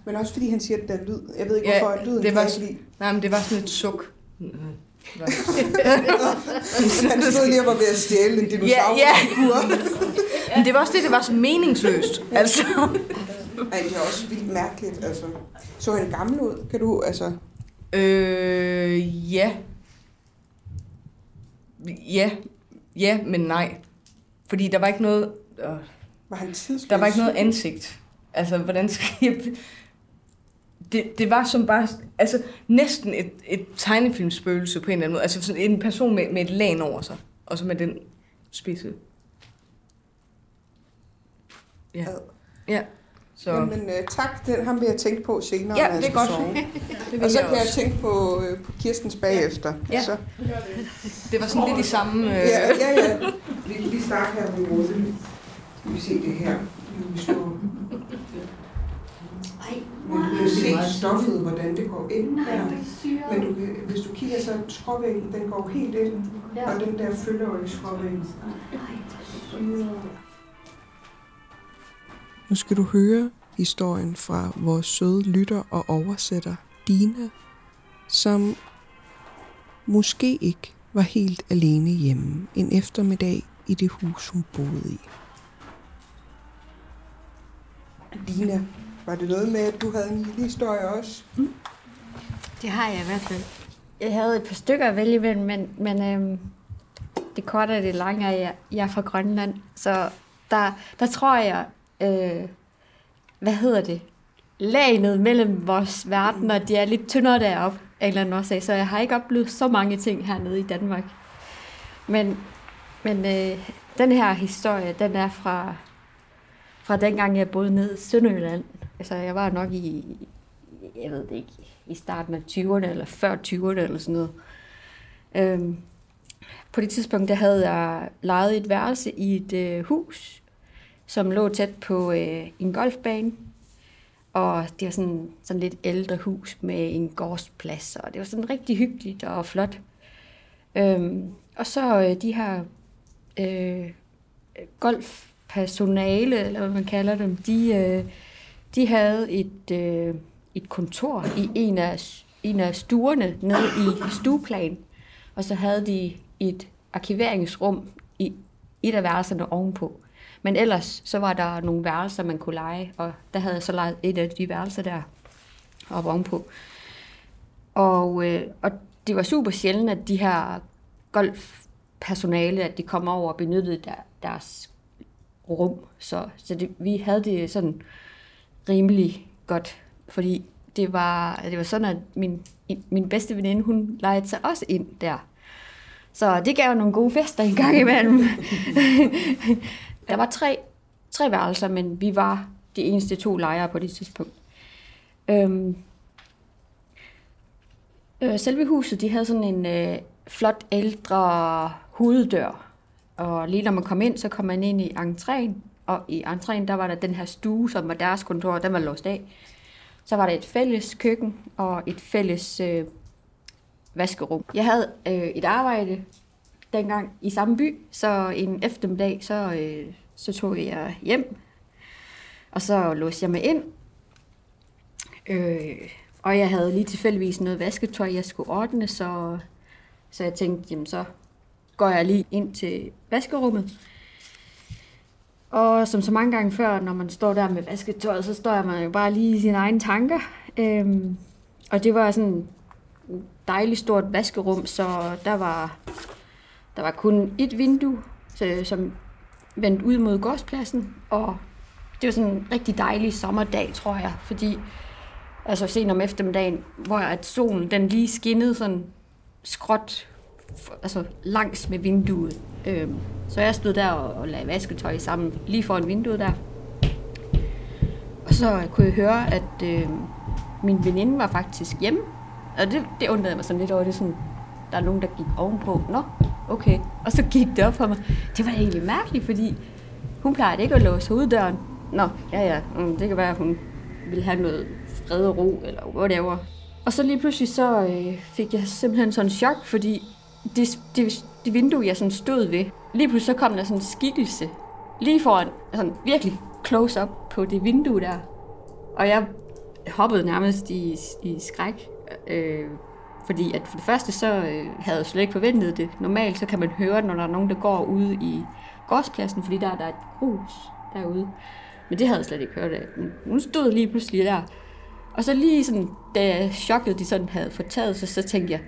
Men også fordi han siger, at der er lyd. Jeg ved ikke, Ja, hvorfor lyden det var ikke. Nej, men det var sådan et suk. Han stod lige og var ved at stjæle en dinosaur. Ja, Men det var også det, det var så meningsløst. Altså. Ej, det er også vildt mærkeligt. Altså. Så han gammel ud? Kan du, altså... Øh, ja. Ja. Ja, men nej. Fordi der var ikke noget... Øh, Var han tidsløs? Der var ikke noget ansigt. Altså, hvordan skal jeg... Det, det var som bare, altså næsten et, et tegnefilmspøgelse på en eller anden måde. Altså sådan en person med, med et lag over sig. Og så med den spidse. Ja. Ja. Så. Jamen, øh, tak. Den, ham vil jeg tænke på senere, Ja, når jeg det er skal godt. sove. Det, Og så kan jeg også. tænke på, øh, på Kirstens bagefter. Ja. Så, det var sådan lidt i samme... Øh, ja, ja, ja. Vi kan lige starte her med Rose. Skal vi se det her. Vi står. Men du kan se stoffet, hvordan det går ind her. Men du kan, hvis du kigger, så skråvæggen, den går helt ind. Og den der følger jo ikke skråvæggen. Nu skal du høre historien fra vores søde lytter og oversætter, Dina, som måske ikke var helt alene hjemme en eftermiddag i det hus, hun boede i. Dina, var det noget med, at du havde en lille historie også? Mm. Det har jeg i hvert fald. Jeg havde et par stykker at vælge imellem, men, men øhm, det korte og det lange er, at jeg, jeg er fra Grønland. Så der, der tror jeg, øh, hvad hedder det, lagenet mellem vores verdener, de er lidt tyndere deroppe af en eller anden årsag, så jeg har ikke oplevet så mange ting hernede i Danmark. Men, men øh, den her historie, den er fra, fra dengang, jeg boede nede i Sønderjylland. Altså, jeg var nok i, jeg ved det ikke, i starten af 20'erne, eller før 20'erne, eller sådan noget. Øhm, på det tidspunkt, der havde jeg lejet et værelse i et øh, hus, som lå tæt på øh, en golfbane. Og det var sådan, sådan lidt ældre hus med en gårdsplads, og det var sådan rigtig hyggeligt og flot. Øhm, og så øh, de her øh, golfpersonale, eller hvad man kalder dem, de, øh, de havde et, øh, et kontor i en af, en af stuerne nede i stueplan, og så havde de et arkiveringsrum i et af værelserne ovenpå. Men ellers, så var der nogle værelser, man kunne lege, og der havde jeg så lejet et af de værelser der op ovenpå. Og, øh, og det var super sjældent, at de her golfpersonale, at de kom over og benyttede der, deres rum. Så, så det, vi havde det sådan rimelig godt, fordi det var, det var sådan, at min, min bedste veninde, hun lejede sig også ind der. Så det gav nogle gode fester en gang imellem. der var tre, tre værelser, men vi var de eneste to lejere på det tidspunkt. Øhm, øh, selve huset, de havde sådan en øh, flot ældre hoveddør. Og lige når man kom ind, så kom man ind i entréen. Og i entréen, der var der den her stue, som var deres kontor, den var låst af. Så var der et fælles køkken og et fælles øh, vaskerum. Jeg havde øh, et arbejde dengang i samme by, så en eftermiddag, så, øh, så tog jeg hjem, og så låste jeg mig ind. Øh, og jeg havde lige tilfældigvis noget vasketøj, jeg skulle ordne, så, så jeg tænkte, jamen så går jeg lige ind til vaskerummet. Og som så mange gange før, når man står der med vasketøjet, så står man jo bare lige i sine egne tanker. Øhm, og det var sådan et dejligt stort vaskerum, så der var, der var kun et vindue, så, som vendte ud mod gårdspladsen. Og det var sådan en rigtig dejlig sommerdag, tror jeg, fordi altså sen om eftermiddagen, hvor at solen den lige skinnede sådan skråt altså langs med vinduet. Øhm, så jeg stod der og, og lagde vasketøj sammen lige foran vinduet der. Og så kunne jeg høre, at øh, min veninde var faktisk hjemme. Og det, det undrede mig sådan lidt over. Det sådan, der er nogen, der gik ovenpå. Nå, okay. Og så gik det op for mig. Det var egentlig mærkeligt, fordi hun plejede ikke at låse hoveddøren. Nå, ja ja, mm, det kan være, at hun ville have noget fred og ro, eller whatever. Og så lige pludselig så øh, fik jeg simpelthen sådan en chok, fordi det, det, det vindue, jeg sådan stod ved, lige pludselig så kom der sådan en skikkelse lige foran, sådan virkelig close up på det vindue der. Og jeg hoppede nærmest i, i skræk, øh, fordi at for det første så øh, havde jeg slet ikke forventet det. Normalt så kan man høre, når der er nogen, der går ude i gårdspladsen, fordi der, der er et grus derude. Men det havde jeg slet ikke hørt af. Hun stod lige pludselig der. Og så lige sådan, da chokket de sådan havde fortaget sig, så tænkte jeg,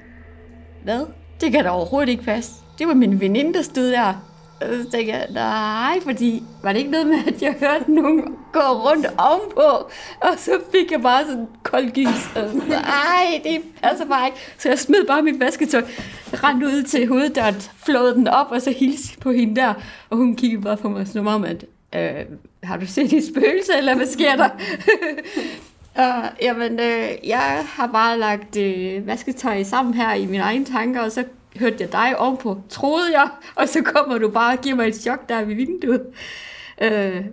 hvad? Det kan da overhovedet ikke passe. Det var min veninde, der stod der. Og så tænkte jeg, nej, fordi var det ikke noget med, at jeg hørte nogen gå rundt ovenpå, og så fik jeg bare sådan kold gys. Og sådan, nej, det passer bare ikke. Så jeg smed bare mit vasketøj, rendte ud til hoveddøren, flåede den op, og så hilste på hende der. Og hun kiggede bare på mig som om, at øh, har du set et spøgelse, eller hvad sker der? Uh, jamen, øh, jeg har bare lagt øh, vasketøj sammen her i mine egne tanker, og så hørte jeg dig ovenpå, troede jeg, og så kommer du bare og giver mig et chok der ved vinduet. Uh,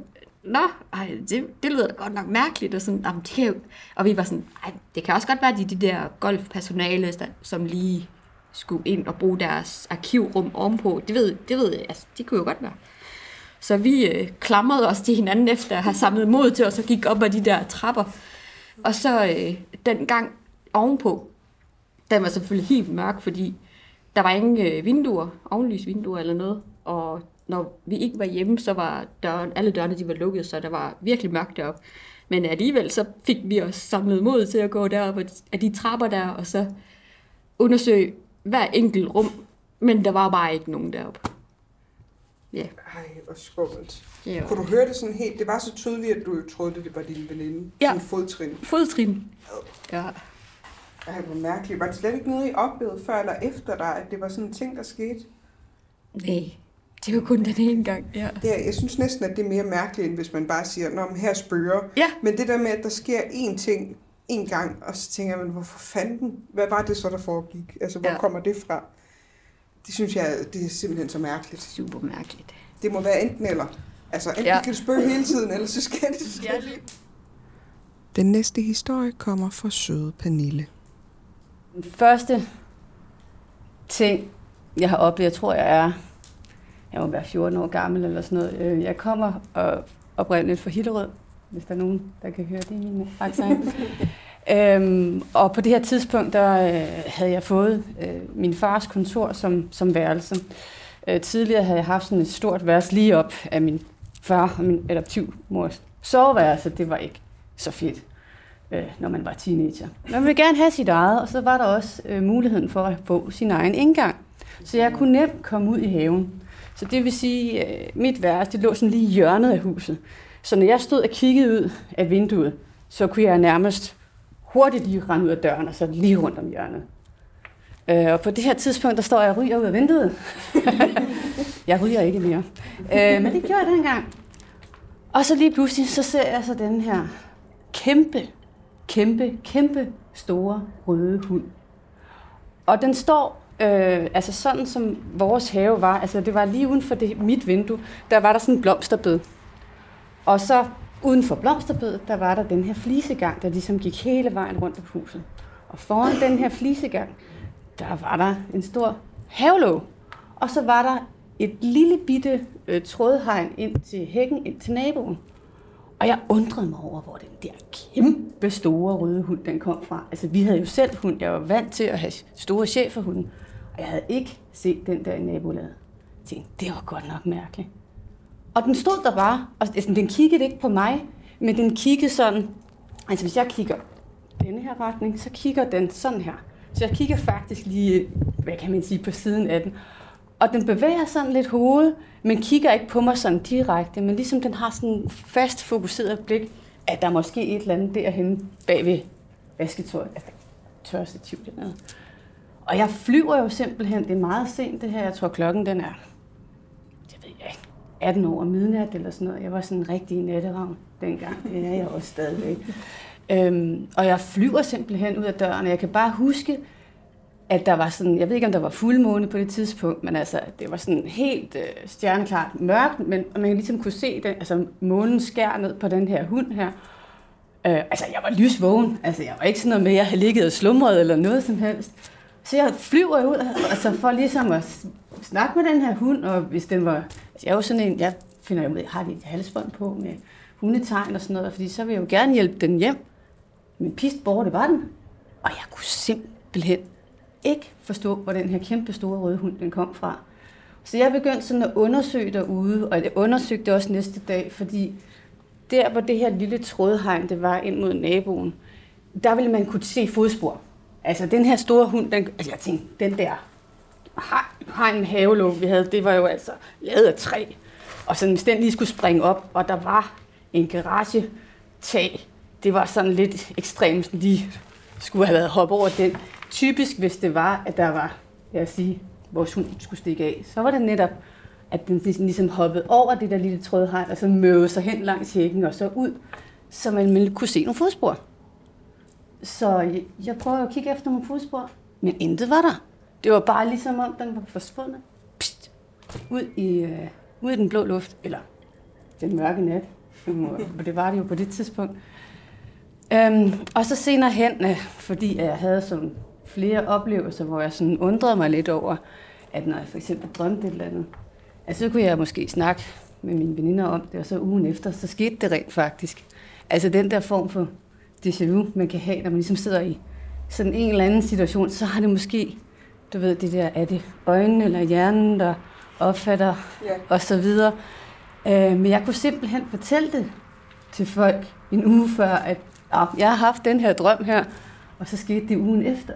Nå, ej, det, det lyder da godt nok mærkeligt, og, sådan, jamen, det kan jo, og vi var sådan, ej, det kan også godt være de, de der golfpersonale, der, som lige skulle ind og bruge deres arkivrum ovenpå. Det ved, det ved jeg, altså, det kunne jo godt være. Så vi øh, klamrede os til hinanden efter at have samlet mod til, os og gik op ad de der trapper. Og så øh, den gang ovenpå, den var selvfølgelig helt mørk, fordi der var ingen øh, vinduer, ovenlysvinduer eller noget. Og når vi ikke var hjemme, så var døren, alle dørene de var lukket, så der var virkelig mørkt deroppe. Men alligevel så fik vi os samlet mod til at gå derop af de trapper der, og så undersøge hver enkelt rum. Men der var bare ikke nogen deroppe. Ja. Ej, hvor skummelt. Ja. Kunne du høre det sådan helt? Det var så tydeligt, at du troede, det var din veninde. Ja. Sådan fodtrin. Fodtrin. Ja. Ej, hvor mærkeligt. Var det slet ikke noget, I oplevede før eller efter dig, at det var sådan en ting, der skete? Nej, det var kun den ene gang. Ja. Det er, jeg synes næsten, at det er mere mærkeligt, end hvis man bare siger, Nå, men her spørger. Ja. Men det der med, at der sker én ting en gang, og så tænker men hvorfor fanden? Hvad var det så, der foregik? Altså, hvor ja. kommer det fra? Det synes jeg, det er simpelthen så mærkeligt. Super mærkeligt. Det må være enten eller. Altså, enten Ja. kan det spørge hele tiden, eller så skal det slet Ja. Den næste historie kommer fra søde Pernille. Den første ting, jeg har oplevet, jeg tror jeg er, jeg må være 14 år gammel eller sådan noget. Øh, Jeg kommer og oprindeligt fra Hillerød, hvis der er nogen, der kan høre det i min accent. øhm, og på det her tidspunkt, der øh, havde jeg fået øh, min fars kontor som, som værelse. Øh, tidligere havde jeg haft sådan et stort værelse lige op af min far og min adoptivmors soveværelse, det var ikke så fedt, øh, når man var teenager. Man ville gerne have sit eget, og så var der også øh, muligheden for at få sin egen indgang. Så jeg kunne nemt komme ud i haven. Så det vil sige, øh, mit værelse det lå sådan lige i hjørnet af huset. Så når jeg stod og kiggede ud af vinduet, så kunne jeg nærmest hurtigt lige rende ud af døren, og så lige rundt om hjørnet. Øh, og på det her tidspunkt, der står jeg og ryger ud af vinduet. jeg ryger ikke mere. Øh, men det gjorde jeg dengang. Og så lige pludselig, så ser jeg så den her kæmpe, kæmpe, kæmpe store røde hund. Og den står, øh, altså sådan som vores have var, altså det var lige uden for det, mit vindue, der var der sådan en blomsterbed. Og så uden for blomsterbedet, der var der den her flisegang, der ligesom gik hele vejen rundt om huset. Og foran den her flisegang, der var der en stor havelåg. Og så var der et lille bitte øh, trådhegn ind til hækken, ind til naboen. Og jeg undrede mig over, hvor den der kæmpe store røde hund, den kom fra. Altså, vi havde jo selv hund. Jeg var vant til at have store cheferhunden. Og jeg havde ikke set den der i nabolaget. Jeg tænkte, det var godt nok mærkeligt. Og den stod der bare, og altså, den kiggede ikke på mig, men den kiggede sådan, altså hvis jeg kigger denne her retning, så kigger den sådan her. Så jeg kigger faktisk lige, hvad kan man sige, på siden af den. Og den bevæger sådan lidt hovedet, men kigger ikke på mig sådan direkte, men ligesom den har sådan fast fokuseret blik, at der er måske et eller andet derhenne bag ved vasketøj, altså tørstativ dernede. Og jeg flyver jo simpelthen, det er meget sent det her, jeg tror klokken den er, 18 år midnat eller sådan noget. Jeg var sådan en rigtig natteravn dengang, det er jeg også stadigvæk. Øhm, og jeg flyver simpelthen ud af døren, og jeg kan bare huske, at der var sådan, jeg ved ikke om der var fuldmåne på det tidspunkt, men altså, det var sådan helt øh, stjerneklart mørkt, men man ligesom kunne se den, altså månen skær ned på den her hund her. Øh, altså, jeg var lysvågen, altså jeg var ikke sådan noget med, at jeg havde ligget og slumret eller noget som helst. Så jeg flyver ud, altså for ligesom at snakke med den her hund, og hvis den var, altså jeg er jo sådan en, jeg finder jo ud har de et halsbånd på med hundetegn og sådan noget, fordi så vil jeg jo gerne hjælpe den hjem. Men pist borte var den, og jeg kunne simpelthen ikke forstå, hvor den her kæmpe store røde hund den kom fra. Så jeg begyndte sådan at undersøge derude, og jeg undersøgte også næste dag, fordi der hvor det her lille trådhegn, det var ind mod naboen, der ville man kunne se fodspor. Altså den her store hund, den, altså jeg tænkte, den der hegn havelåg, vi havde, det var jo altså lavet af træ. Og så hvis den lige skulle springe op, og der var en garage tag, det var sådan lidt ekstremt, sådan lige skulle have været hoppe over den. Typisk, hvis det var, at der var, lad os sige, vores hund skulle stikke af, så var det netop, at den ligesom, ligesom hoppede over det der lille trådhegn, og så møvede sig hen langs hækken og så ud, så man kunne se nogle fodspor. Så jeg, jeg prøver at kigge efter nogle fodspor, men intet var der. Det var bare ligesom om, den var forsvundet. Pst, ud, i, øh, ud i den blå luft, eller den mørke nat. det var det jo på det tidspunkt. Øhm, og så senere hen, øh, fordi jeg havde sådan flere oplevelser, hvor jeg sådan undrede mig lidt over, at når jeg for eksempel drømte et eller andet, altså så kunne jeg måske snakke med mine veninder om det, og så ugen efter, så skete det rent faktisk. Altså den der form for déjà vu, man kan have, når man ligesom sidder i sådan en eller anden situation, så har det måske, du ved, det der, er det øjnene eller hjernen, der opfatter, ja. og så videre. Øh, men jeg kunne simpelthen fortælle det til folk en uge før, at jeg har haft den her drøm her, og så skete det ugen efter.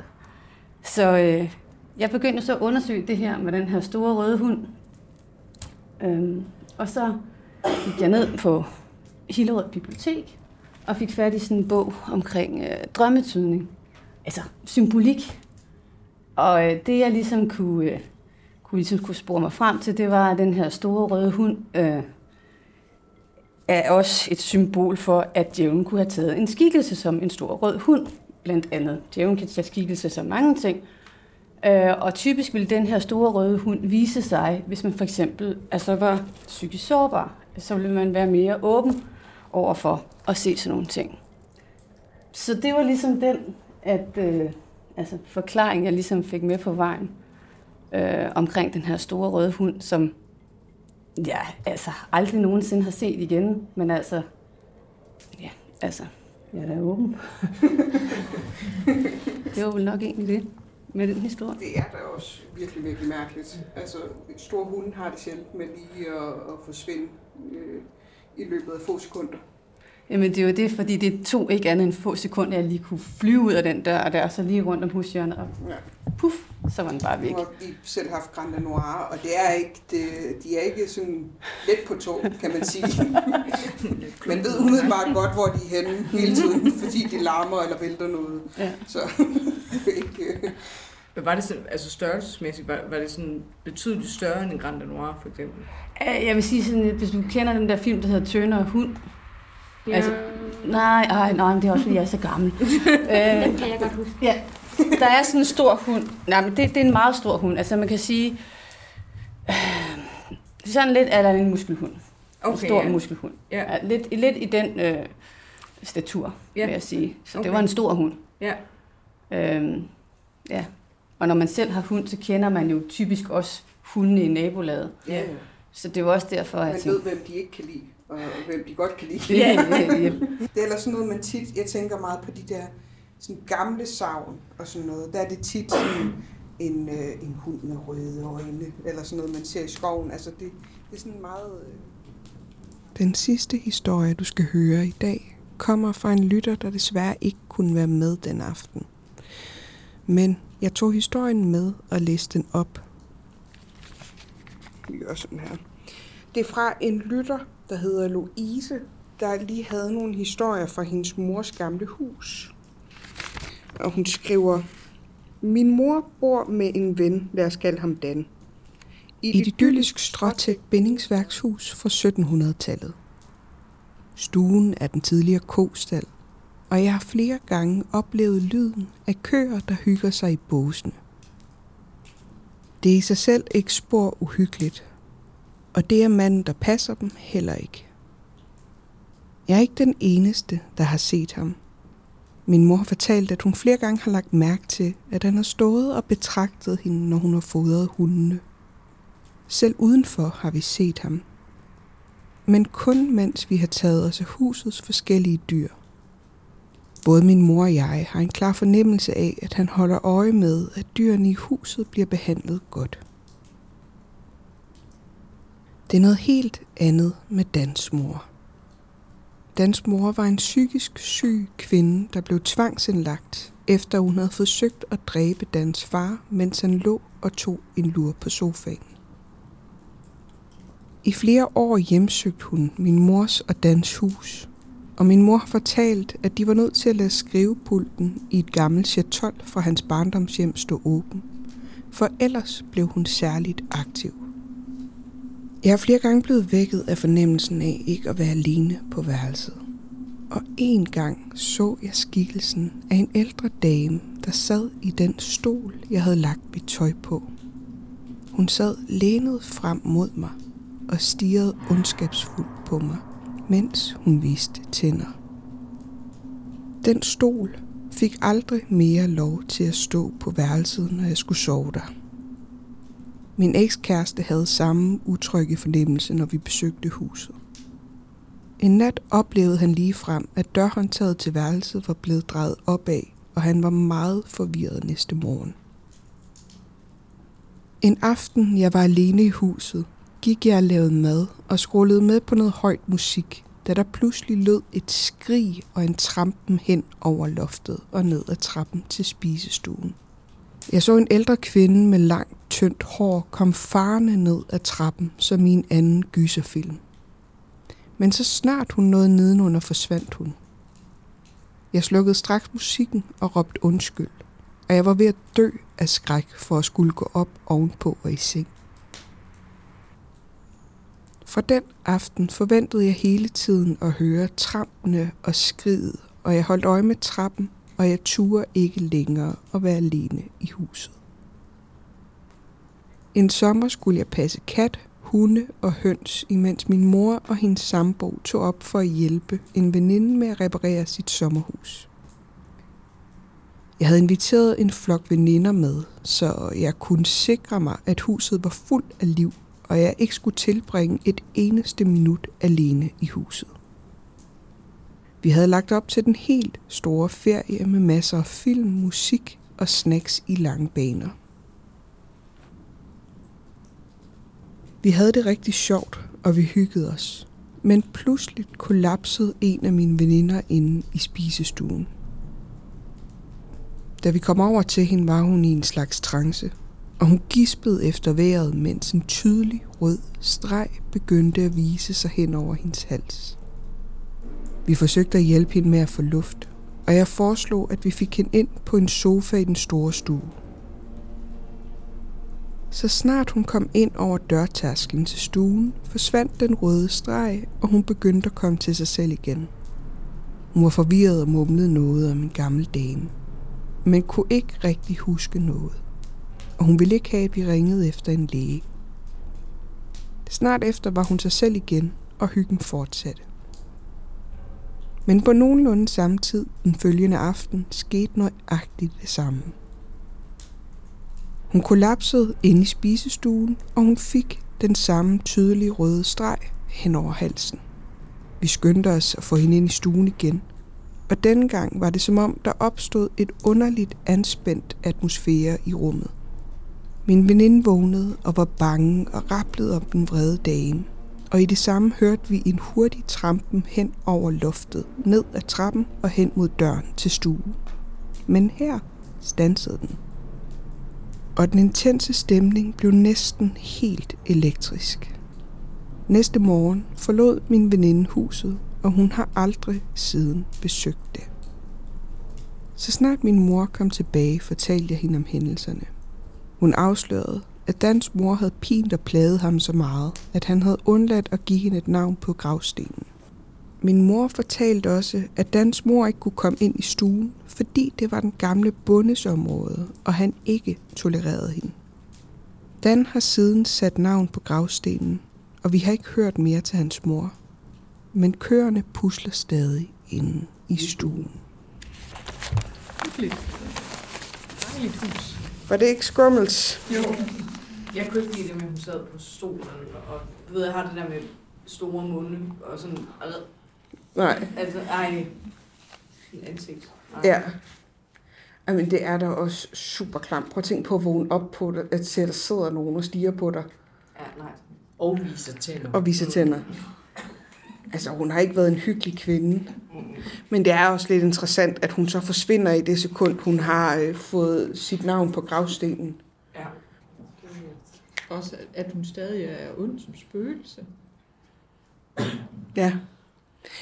Så øh, jeg begyndte så at undersøge det her med den her store røde hund. Øhm, og så gik jeg ned på Hillerød Bibliotek og fik fat i sådan en bog omkring øh, drømmetydning. Altså symbolik. Og øh, det jeg ligesom kunne, øh, kunne, ligesom kunne spore mig frem til, det var, at den her store røde hund øh, er også et symbol for, at djævlen kunne have taget en skikkelse som en stor rød hund, blandt andet. Djævlen kan tage skikkelse som mange ting, Øh, og typisk vil den her store røde hund vise sig, hvis man for eksempel altså var psykisk sårbar. Så vil man være mere åben over for at se sådan nogle ting. Så det var ligesom den at, øh, altså forklaring, jeg ligesom fik med på vejen øh, omkring den her store røde hund, som jeg altså aldrig nogensinde har set igen, men altså, ja, altså, jeg er da åben. det var vel nok egentlig det. med den historie? Det er da også virkelig, virkelig mærkeligt. Altså, store hunde har det sjældent med lige at, at forsvinde øh, i løbet af få sekunder. Jamen det er jo det, fordi det tog ikke andet end få sekunder, jeg lige kunne flyve ud af den dør, og der så lige rundt om hushjørnet, og puff, så var den bare væk. Nu har vi selv haft Grande Noir, og det er ikke, det, de er ikke sådan let på tog, kan man sige. man ved umiddelbart godt, hvor de er henne hele tiden, fordi de larmer eller vælter noget. Ja. Så ikke... øh, Men var det sådan, altså størrelsesmæssigt, var, var det sådan betydeligt større end en Grand Noir, for eksempel? Jeg vil sige sådan, at hvis du kender den der film, der hedder Tønder og Hund. Ja. Altså, nej, ej, nej, men det er også, fordi jeg er så gammel. øh, Den kan jeg godt huske. Ja, der er sådan en stor hund. Nej, men det, det er en meget stor hund. Altså man kan sige, øh, sådan lidt er der en muskelhund. Okay, en stor ja. muskelhund. Ja. Ja, lidt, lidt i den øh, statur, Ja. vil jeg sige. Så okay. Det var en stor hund. Ja. Øhm, ja. Og når man selv har hund, så kender man jo typisk også hundene i nabolaget. Ja, Så det var også derfor, at man jeg ved, hvem de ikke kan lide, og hvem de godt kan lide. ja, ja, ja. Det er ellers sådan noget, man tit, jeg tænker meget på de der sådan gamle savn og sådan noget. Der er det tit sådan en, øh, en hund med røde øjne, eller sådan noget, man ser i skoven. Altså det, det er sådan meget... Øh, Den sidste historie, du skal høre i dag, kommer fra en lytter, der desværre ikke kunne være med den aften. Men jeg tog historien med og læste den op. vi gør sådan her. Det er fra en lytter, der hedder Louise, der lige havde nogle historier fra hendes mors gamle hus. Og hun skriver, Min mor bor med en ven, lad os kalde ham Dan. I et idyllisk stråtægt bindingsværkshus fra 1700-tallet. Stuen er den tidligere kostal, og jeg har flere gange oplevet lyden af køer, der hygger sig i båsene. Det er i sig selv ikke spor uhyggeligt, og det er manden, der passer dem, heller ikke. Jeg er ikke den eneste, der har set ham. Min mor har fortalt, at hun flere gange har lagt mærke til, at han har stået og betragtet hende, når hun har fodret hundene. Selv udenfor har vi set ham. Men kun mens vi har taget os af husets forskellige dyr. Både min mor og jeg har en klar fornemmelse af, at han holder øje med, at dyrene i huset bliver behandlet godt. Det er noget helt andet med dansmor. Dansmor var en psykisk syg kvinde, der blev tvangsindlagt, efter hun havde forsøgt at dræbe Dans far, mens han lå og tog en lur på sofaen. I flere år hjemsøgte hun min mors og Dans hus, og min mor har fortalt, at de var nødt til at lade skrivepulten i et gammelt chatol fra hans barndomshjem stå åben, for ellers blev hun særligt aktiv. Jeg er flere gange blevet vækket af fornemmelsen af ikke at være alene på værelset. Og en gang så jeg skikkelsen af en ældre dame, der sad i den stol, jeg havde lagt mit tøj på. Hun sad lænet frem mod mig og stirrede ondskabsfuldt på mig, mens hun viste tænder. Den stol fik aldrig mere lov til at stå på værelset, når jeg skulle sove der. Min ekskæreste havde samme utrygge fornemmelse, når vi besøgte huset. En nat oplevede han lige frem, at dørhåndtaget til værelset var blevet drejet opad, og han var meget forvirret næste morgen. En aften, jeg var alene i huset, gik jeg og lavede mad og skrullede med på noget højt musik, da der pludselig lød et skrig og en trampen hen over loftet og ned ad trappen til spisestuen. Jeg så en ældre kvinde med langt, tyndt hår komme farne ned ad trappen som i en anden gyserfilm. Men så snart hun nåede nedenunder, forsvandt hun. Jeg slukkede straks musikken og råbte undskyld, og jeg var ved at dø af skræk for at skulle gå op ovenpå og i seng. For den aften forventede jeg hele tiden at høre trampene og skridet, og jeg holdt øje med trappen, og jeg turde ikke længere at være alene i huset. En sommer skulle jeg passe kat, hunde og høns, imens min mor og hendes sambo tog op for at hjælpe en veninde med at reparere sit sommerhus. Jeg havde inviteret en flok veninder med, så jeg kunne sikre mig, at huset var fuldt af liv, og jeg ikke skulle tilbringe et eneste minut alene i huset. Vi havde lagt op til den helt store ferie med masser af film, musik og snacks i lange baner. Vi havde det rigtig sjovt, og vi hyggede os. Men pludselig kollapsede en af mine veninder inde i spisestuen. Da vi kom over til hende, var hun i en slags trance, og hun gispede efter vejret, mens en tydelig rød streg begyndte at vise sig hen over hendes hals. Vi forsøgte at hjælpe hende med at få luft, og jeg foreslog, at vi fik hende ind på en sofa i den store stue. Så snart hun kom ind over dørtærsklen til stuen, forsvandt den røde streg, og hun begyndte at komme til sig selv igen. Hun var forvirret og mumlede noget om en gammel dame, men kunne ikke rigtig huske noget. Og hun ville ikke have, at vi ringede efter en læge. Snart efter var hun sig selv igen, og hyggen fortsatte. Men på nogenlunde samme tid den følgende aften skete nøjagtigt det samme. Hun kollapsede ind i spisestuen, og hun fik den samme tydelige røde streg hen over halsen. Vi skyndte os at få hende ind i stuen igen, og denne gang var det som om, der opstod et underligt anspændt atmosfære i rummet. Min veninde vågnede og var bange og rapplede om den vrede dame, og i det samme hørte vi en hurtig trampen hen over loftet, ned ad trappen og hen mod døren til stuen. Men her stansede den og den intense stemning blev næsten helt elektrisk. Næste morgen forlod min veninde huset, og hun har aldrig siden besøgt det. Så snart min mor kom tilbage, fortalte jeg hende om hændelserne. Hun afslørede, at Dans mor havde pint og plaget ham så meget, at han havde undladt at give hende et navn på gravstenen. Min mor fortalte også, at Dans mor ikke kunne komme ind i stuen, fordi det var den gamle bundes område, og han ikke tolererede hende. Dan har siden sat navn på gravstenen, og vi har ikke hørt mere til hans mor. Men køerne pusler stadig inde i stuen. Hyggeligt. Dejligt hus. Var det ikke skummels? Jo. Jeg kunne ikke lide det med, at hun sad på stolen, og du ved, jeg har det der med store munde, og sådan, Nej. altså, ej, ansigt. Ej. Ja. Jamen, det er da også super klamt. Prøv at tænke på at vågne op på se, at der sidder nogen og stiger på dig Ja, nej. Og viser tænder. og viser tænder. Altså, hun har ikke været en hyggelig kvinde. Men det er også lidt interessant, at hun så forsvinder i det sekund, hun har øh, fået sit navn på gravstenen. Ja. Også at, hun stadig er ond som spøgelse. Ja.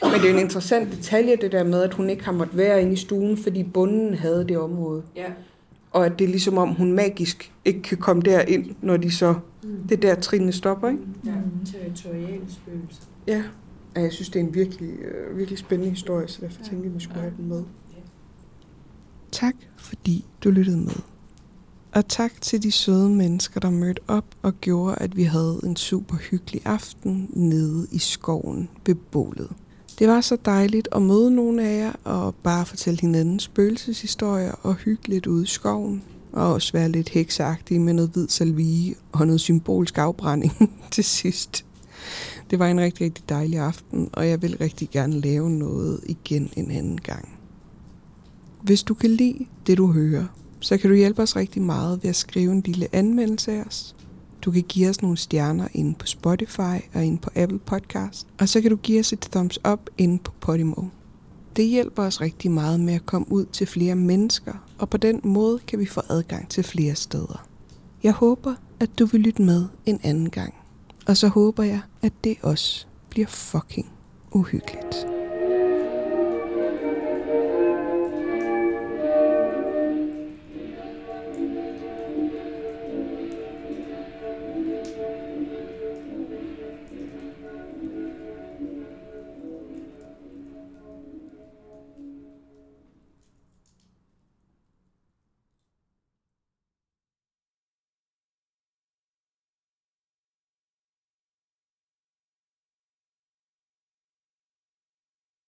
Men det er jo en interessant detalje, det der med, at hun ikke har måttet være inde i stuen, fordi bunden havde det område. Ja. Og at det er ligesom om, hun magisk ikke kan komme derind, når de så... Det er der, trinene stopper, ikke? ja. Territoriale spøgelser. Ja. Ja, Jeg synes, det er en virkelig, øh, virkelig spændende historie, så derfor tænkte jeg, at vi skulle have den med. Tak fordi du lyttede med. Og tak til de søde mennesker, der mødte op og gjorde, at vi havde en super hyggelig aften nede i skoven ved bålet. Det var så dejligt at møde nogle af jer og bare fortælle hinanden spøgelseshistorier og hygge lidt ude i skoven. Og også være lidt heksagtige med noget hvid salvie og noget symbolsk afbrænding til sidst. Det var en rigtig, rigtig dejlig aften, og jeg vil rigtig gerne lave noget igen en anden gang. Hvis du kan lide det, du hører, så kan du hjælpe os rigtig meget ved at skrive en lille anmeldelse af os. Du kan give os nogle stjerner inde på Spotify og inde på Apple Podcast, og så kan du give os et thumbs up inde på Podimo. Det hjælper os rigtig meget med at komme ud til flere mennesker, og på den måde kan vi få adgang til flere steder. Jeg håber, at du vil lytte med en anden gang. Og så håber jeg, at det også bliver fucking uhyggeligt.